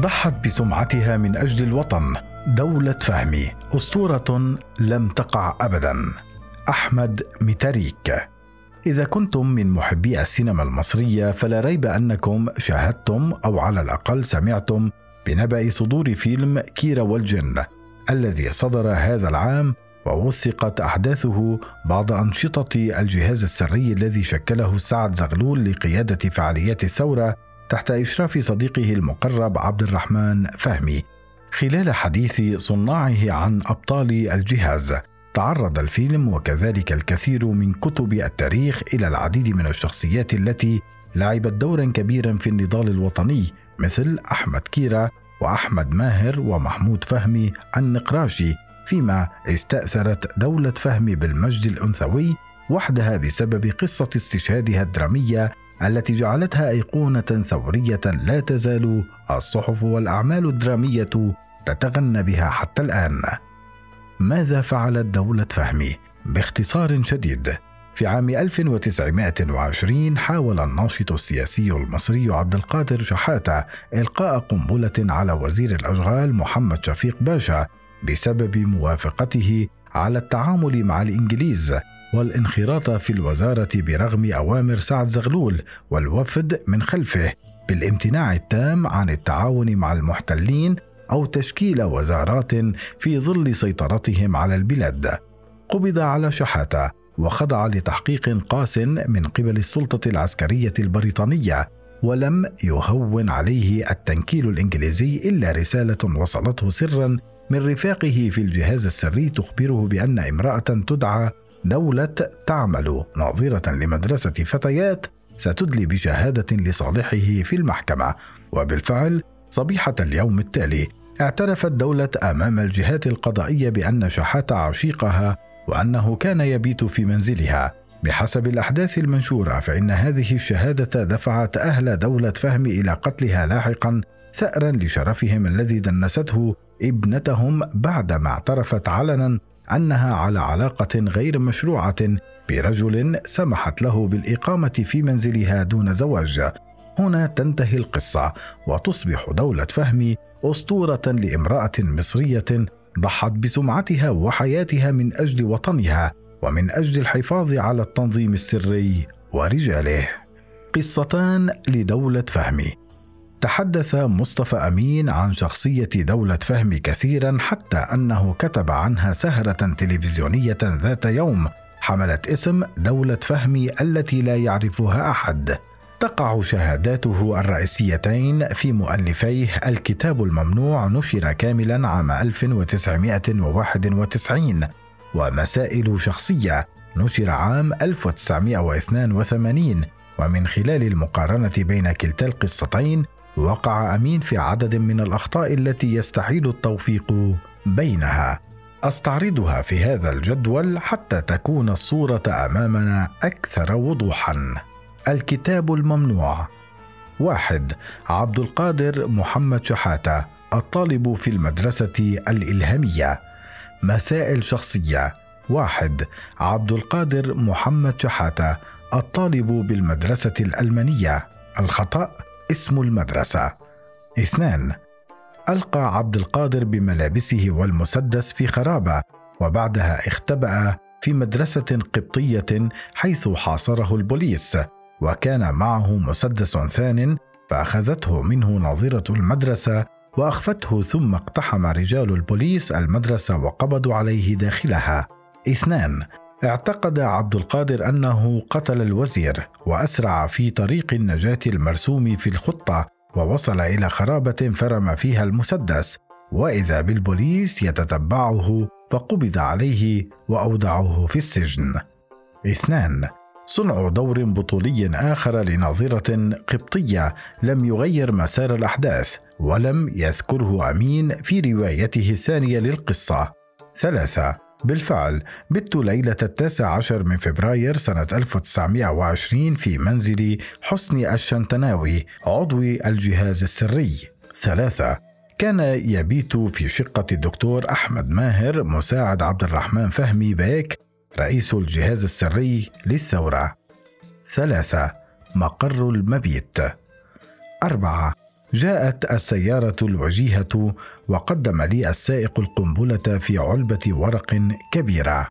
ضحت بسمعتها من أجل الوطن. دولة فهمي. أسطورة لم تقع ابدا. أحمد ميتاريك. إذا كنتم من محبي السينما المصرية فلا ريب أنكم شاهدتم أو على الأقل سمعتم بنبأ صدور فيلم كيرا والجن الذي صدر هذا العام ووثقت أحداثه بعض أنشطة الجهاز السري الذي شكله سعد زغلول لقيادة فعاليات الثورة تحت إشراف صديقه المقرب عبد الرحمن فهمي. خلال حديث صناعه عن أبطال الجهاز تعرض الفيلم وكذلك الكثير من كتب التاريخ إلى العديد من الشخصيات التي لعبت دورا كبيرا في النضال الوطني مثل أحمد كيرا وأحمد ماهر ومحمود فهمي النقراشي فيما استأثرت دولة فهمي بالمجد الأنثوي وحدها بسبب قصة استشهادها الدرامية التي جعلتها أيقونة ثورية لا تزال الصحف والأعمال الدرامية تتغنى بها حتى الآن. ماذا فعلت دولة فهمي؟ باختصار شديد في عام 1920 حاول الناشط السياسي المصري عبد القادر شحاتة إلقاء قنبلة على وزير الأشغال محمد شفيق باشا بسبب موافقته على التعامل مع الإنجليز. والانخراط في الوزارة برغم أوامر سعد زغلول والوفد من خلفه بالامتناع التام عن التعاون مع المحتلين أو تشكيل وزارات في ظل سيطرتهم على البلاد. قبض على شحاتة وخضع لتحقيق قاس من قبل السلطة العسكرية البريطانية ولم يهون عليه التنكيل الإنجليزي إلا رسالة وصلته سرا من رفاقه في الجهاز السري تخبره بأن امرأة تدعى دولة تعمل ناظرة لمدرسة فتيات ستدلي بشهادة لصالحه في المحكمة. وبالفعل صبيحة اليوم التالي اعترفت دولة أمام الجهات القضائية بأن شحات عشيقها وأنه كان يبيت في منزلها. بحسب الأحداث المنشورة فإن هذه الشهادة دفعت أهل دولة فهم إلى قتلها لاحقا ثأرا لشرفهم الذي دنسته ابنتهم بعدما اعترفت علنا أنها على علاقة غير مشروعة برجل سمحت له بالإقامة في منزلها دون زواج. هنا تنتهي القصة وتصبح دولة فهمي أسطورة لامرأة مصرية ضحت بسمعتها وحياتها من أجل وطنها ومن أجل الحفاظ على التنظيم السري ورجاله. قصتان لدولة فهمي تحدث مصطفى أمين عن شخصية دولة فهمي كثيرا حتى أنه كتب عنها سهرة تلفزيونية ذات يوم حملت اسم دولة فهمي التي لا يعرفها أحد. تقع شهاداته الرئيسيتين في مؤلفيه الكتاب الممنوع نشر كاملا عام 1991 ومسائل شخصية نشر عام 1982 ومن خلال المقارنة بين كلتا القصتين وقع أمين في عدد من الأخطاء التي يستحيل التوفيق بينها. أستعرضها في هذا الجدول حتى تكون الصورة أمامنا أكثر وضوحا. الكتاب الممنوع. واحد عبد القادر محمد شحاتة الطالب في المدرسة الإلهامية. مسائل شخصية. واحد عبد القادر محمد شحاتة الطالب بالمدرسة الألمانية. الخطأ؟ اسم المدرسة. اثنان ألقى عبد القادر بملابسه والمسدس في خرابة وبعدها اختبأ في مدرسة قبطية حيث حاصره البوليس وكان معه مسدس ثان فأخذته منه ناظرة المدرسة وأخفته ثم اقتحم رجال البوليس المدرسة وقبضوا عليه داخلها. اثنان اعتقد عبد القادر أنه قتل الوزير وأسرع في طريق النجاة المرسوم في الخطة ووصل إلى خرابة فرم فيها المسدس وإذا بالبوليس يتتبعه فقبض عليه واودعوه في السجن. اثنان صنع دور بطولي آخر لناظرة قبطية لم يغير مسار الأحداث ولم يذكره أمين في روايته الثانية للقصة. ثلاثة بالفعل بت ليلة التاسع عشر من فبراير سنة 1920 في منزل حسني الشنتناوي عضو الجهاز السري. ثلاثة كان يبيت في شقة الدكتور أحمد ماهر مساعد عبد الرحمن فهمي باك رئيس الجهاز السري للثورة. ثلاثة مقر المبيت. أربعة جاءت السيارة الوجيهة وقدم لي السائق القنبلة في علبة ورق كبيرة.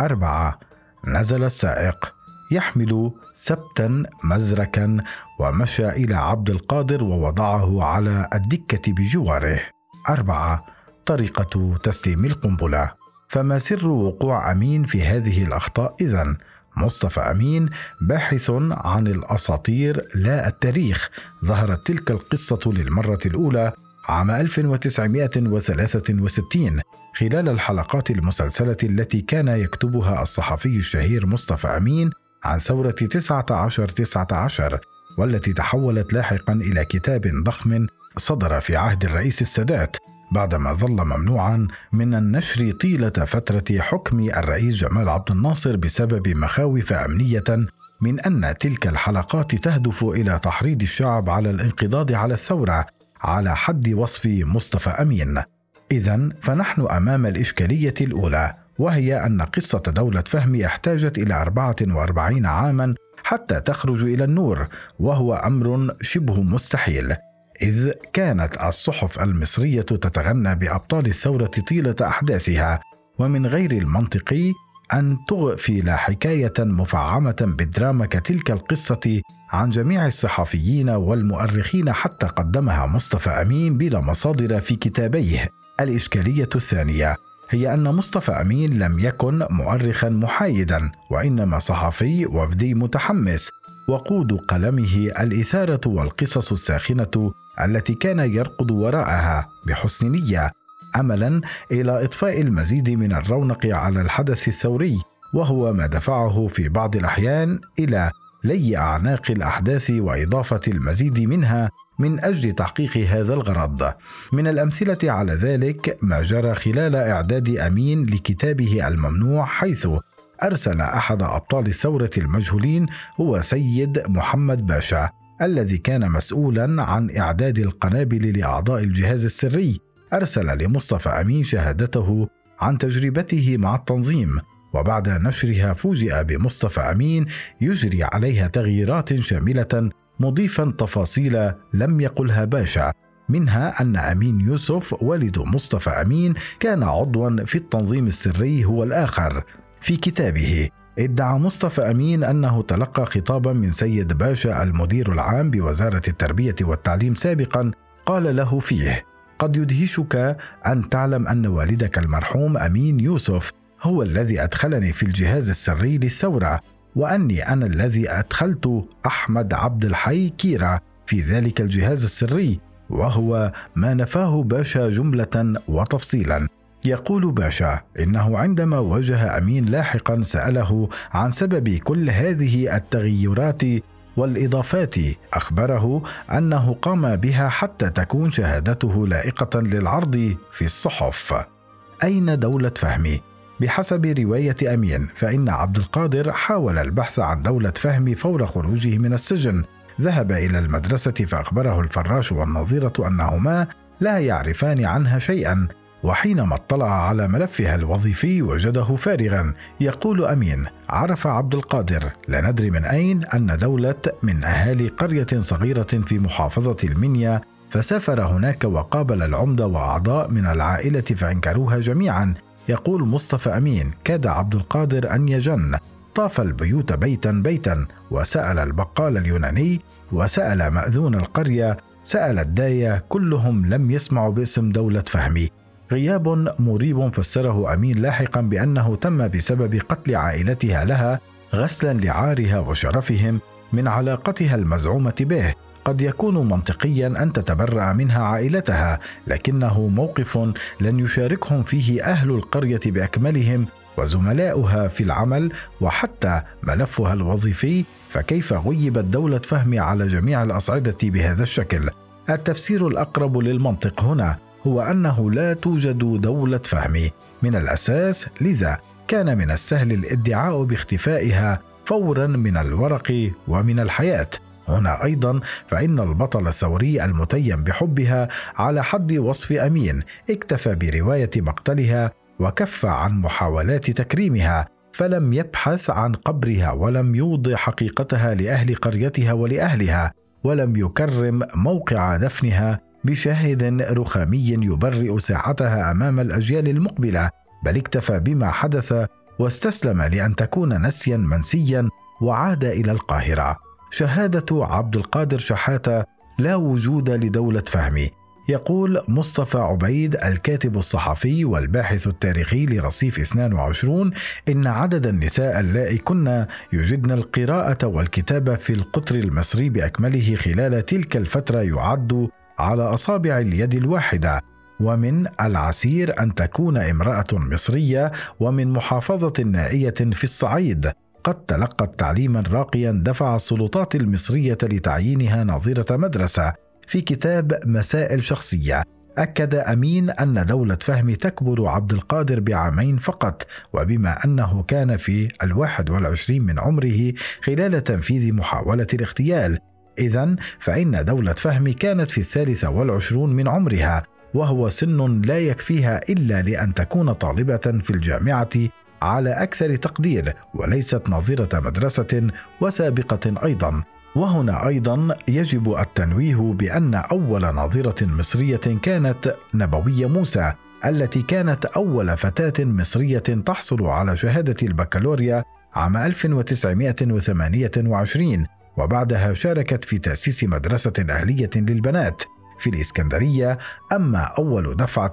أربعة نزل السائق يحمل سبتا مزركا ومشى إلى عبد القادر ووضعه على الدكة بجواره. أربعة طريقة تسليم القنبلة فما سر وقوع أمين في هذه الأخطاء إذن؟ مصطفى أمين باحث عن الأساطير لا التاريخ ظهرت تلك القصة للمرة الأولى عام 1963 خلال الحلقات المسلسلة التي كان يكتبها الصحفي الشهير مصطفى أمين عن ثورة 19 19 والتي تحولت لاحقا إلى كتاب ضخم صدر في عهد الرئيس السادات بعدما ظل ممنوعا من النشر طيلة فترة حكم الرئيس جمال عبد الناصر بسبب مخاوف أمنية من أن تلك الحلقات تهدف إلى تحريض الشعب على الانقضاض على الثورة على حد وصف مصطفى أمين. اذا فنحن أمام الإشكالية الأولى وهي أن قصة دولة فهمي احتاجت إلى 44 عاما حتى تخرج إلى النور وهو أمر شبه مستحيل. إذ كانت الصحف المصرية تتغنى بأبطال الثورة طيلة أحداثها ومن غير المنطقي أن تغفل حكاية مفعمة بالدراما كتلك القصة عن جميع الصحفيين والمؤرخين حتى قدمها مصطفى أمين بلا مصادر في كتابيه. الإشكالية الثانية هي أن مصطفى أمين لم يكن مؤرخا محايدا وإنما صحفي وفدي متحمس وقود قلمه الإثارة والقصص الساخنة التي كان يرقد وراءها بحسن نية املا إلى اضفاء المزيد من الرونق على الحدث الثوري وهو ما دفعه في بعض الأحيان إلى لي أعناق الأحداث وإضافة المزيد منها من أجل تحقيق هذا الغرض. من الأمثلة على ذلك ما جرى خلال إعداد أمين لكتابه الممنوع حيث أرسل أحد أبطال الثورة المجهولين هو سيد محمد باشا الذي كان مسؤولا عن إعداد القنابل لأعضاء الجهاز السري. أرسل لمصطفى أمين شهادته عن تجربته مع التنظيم وبعد نشرها فوجئ بمصطفى أمين يجري عليها تغييرات شاملة مضيفا تفاصيل لم يقلها باشا منها أن أمين يوسف والد مصطفى أمين كان عضوا في التنظيم السري هو الآخر. في كتابه ادعى مصطفى أمين أنه تلقى خطابا من سيد باشا المدير العام بوزارة التربية والتعليم سابقا قال له فيه قد يدهشك أن تعلم أن والدك المرحوم أمين يوسف هو الذي أدخلني في الجهاز السري للثورة وأني أنا الذي أدخلت أحمد عبد الحي كيرا في ذلك الجهاز السري وهو ما نفاه باشا جملة وتفصيلا. يقول باشا إنه عندما واجه أمين لاحقا سأله عن سبب كل هذه التغيرات والإضافات أخبره أنه قام بها حتى تكون شهادته لائقة للعرض في الصحف. أين دولة فهمي بحسب رواية أمين فإن عبد القادر حاول البحث عن دولة فهمي فور خروجه من السجن. ذهب إلى المدرسة فأخبره الفراش والنظيرة أنهما لا يعرفان عنها شيئا. وحينما اطلع على ملفها الوظيفي وجده فارغا يقول أمين عرف عبد القادر لا ندري من أين أن دولة من أهالي قرية صغيرة في محافظة المنيا فسافر هناك وقابل العمده وأعضاء من العائلة فأنكروها جميعا. يقول مصطفى أمين كاد عبد القادر أن يجن طاف البيوت بيتا بيتا وسأل البقال اليوناني وسأل مأذون القرية سأل الداية كلهم لم يسمعوا باسم دولة فهمي. غياب مريب فسره أمين لاحقا بأنه تم بسبب قتل عائلتها لها غسلا لعارها وشرفهم من علاقتها المزعومة به. قد يكون منطقيا أن تتبرأ منها عائلتها لكنه موقف لن يشاركهم فيه أهل القرية بأكملهم وزملاؤها في العمل وحتى ملفها الوظيفي. فكيف غيبت دولة فهم على جميع الأصعدة بهذا الشكل؟ التفسير الأقرب للمنطق هنا. هو أنه لا توجد دولة فهم. من الأساس لذا كان من السهل الادعاء باختفائها فورا من الورق ومن الحياة. هنا أيضا فإن البطل الثوري المتيم بحبها على حد وصف أمين اكتفى برواية مقتلها وكف عن محاولات تكريمها فلم يبحث عن قبرها ولم يوضح حقيقتها لأهل قريتها ولأهلها ولم يكرم موقع دفنها بشاهد رخامي يبرئ ساحتها أمام الأجيال المقبلة بل اكتفى بما حدث واستسلم لأن تكون نسيا منسيا وعاد إلى القاهرة. شهادة عبد القادر شحاتة لا وجود لدولة فهمي. يقول مصطفى عبيد الكاتب الصحفي والباحث التاريخي لرصيف 22 إن عدد النساء اللائي كن يجدن القراءة والكتابة في القطر المصري بأكمله خلال تلك الفترة يعد على أصابع اليد الواحدة ومن العسير أن تكون امرأة مصرية ومن محافظة نائية في الصعيد. قد تلقت تعليما راقيا دفع السلطات المصرية لتعيينها ناظرة مدرسة في كتاب مسائل شخصية. أكد أمين أن دولة فهمي تكبر عبد القادر بعامين فقط وبما أنه كان في الواحد والعشرين من عمره خلال تنفيذ محاولة الاغتيال. إذا فإن دولة فهمي كانت في الثالثة والعشرون من عمرها وهو سن لا يكفيها إلا لأن تكون طالبة في الجامعة على أكثر تقدير وليست ناظرة مدرسة وسابقة أيضا. وهنا أيضا يجب التنويه بأن أول ناظرة مصرية كانت نبوية موسى التي كانت أول فتاة مصرية تحصل على شهادة البكالوريا عام 1928 وبعدها شاركت في تأسيس مدرسة أهلية للبنات في الإسكندرية أما أول دفعة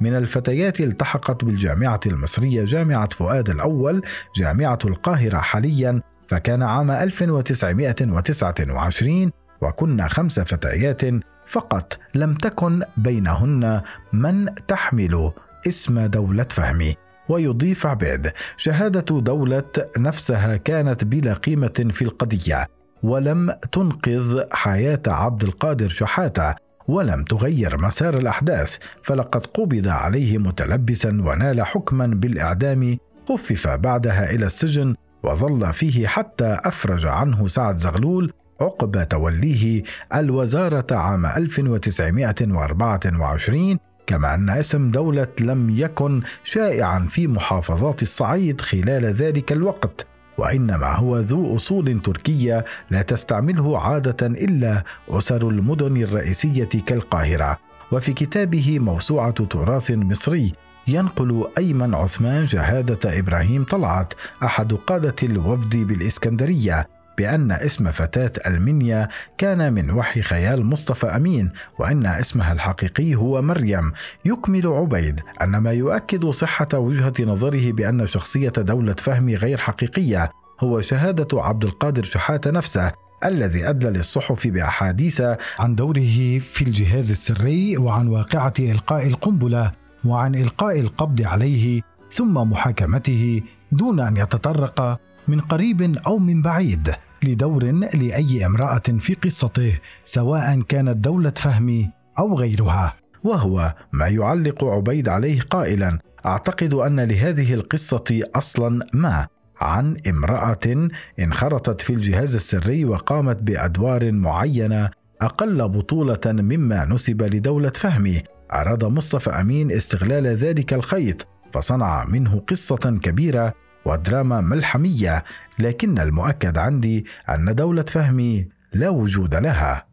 من الفتيات التحقت بالجامعة المصرية جامعة فؤاد الأول جامعة القاهرة حاليا فكان عام 1929 وكنا خمس فتيات فقط لم تكن بينهن من تحمل اسم دولة فهمي. ويضيف عبيد شهادة دولة نفسها كانت بلا قيمة في القضية. ولم تنقذ حياة عبد القادر شحاتة ولم تغير مسار الأحداث فلقد قبض عليه متلبسا ونال حكما بالإعدام خفف بعدها إلى السجن وظل فيه حتى أفرج عنه سعد زغلول عقب توليه الوزارة عام 1924 كما أن اسم دولة لم يكن شائعا في محافظات الصعيد خلال ذلك الوقت. وإنما هو ذو أصول تركية لا تستعمله عادة إلا أسر المدن الرئيسية كالقاهرة. وفي كتابه موسوعة تراث مصري ينقل أيمن عثمان شهادة إبراهيم طلعت أحد قادة الوفد بالإسكندرية. بأن اسم فتاة المنيا كان من وحي خيال مصطفى أمين وأن اسمها الحقيقي هو مريم. يكمل عبيد أن ما يؤكد صحة وجهة نظره بأن شخصية دولة فهمي غير حقيقية هو شهادة عبد القادر شحاتة نفسه الذي أدلى للصحف بأحاديث عن دوره في الجهاز السري وعن واقعة إلقاء القنبلة وعن إلقاء القبض عليه ثم محاكمته دون أن يتطرق من قريب أو من بعيد. لدور لأي امرأة في قصته سواء كانت دولة فهمي أو غيرها. وهو ما يعلق عبيد عليه قائلا أعتقد أن لهذه القصة أصلا ما عن امرأة انخرطت في الجهاز السري وقامت بأدوار معينة أقل بطولة مما نسب لدولة فهمي أراد مصطفى أمين استغلال ذلك الخيط فصنع منه قصة كبيرة ودراما ملحمية لكن المؤكد عندي أن دولة فهمي لا وجود لها.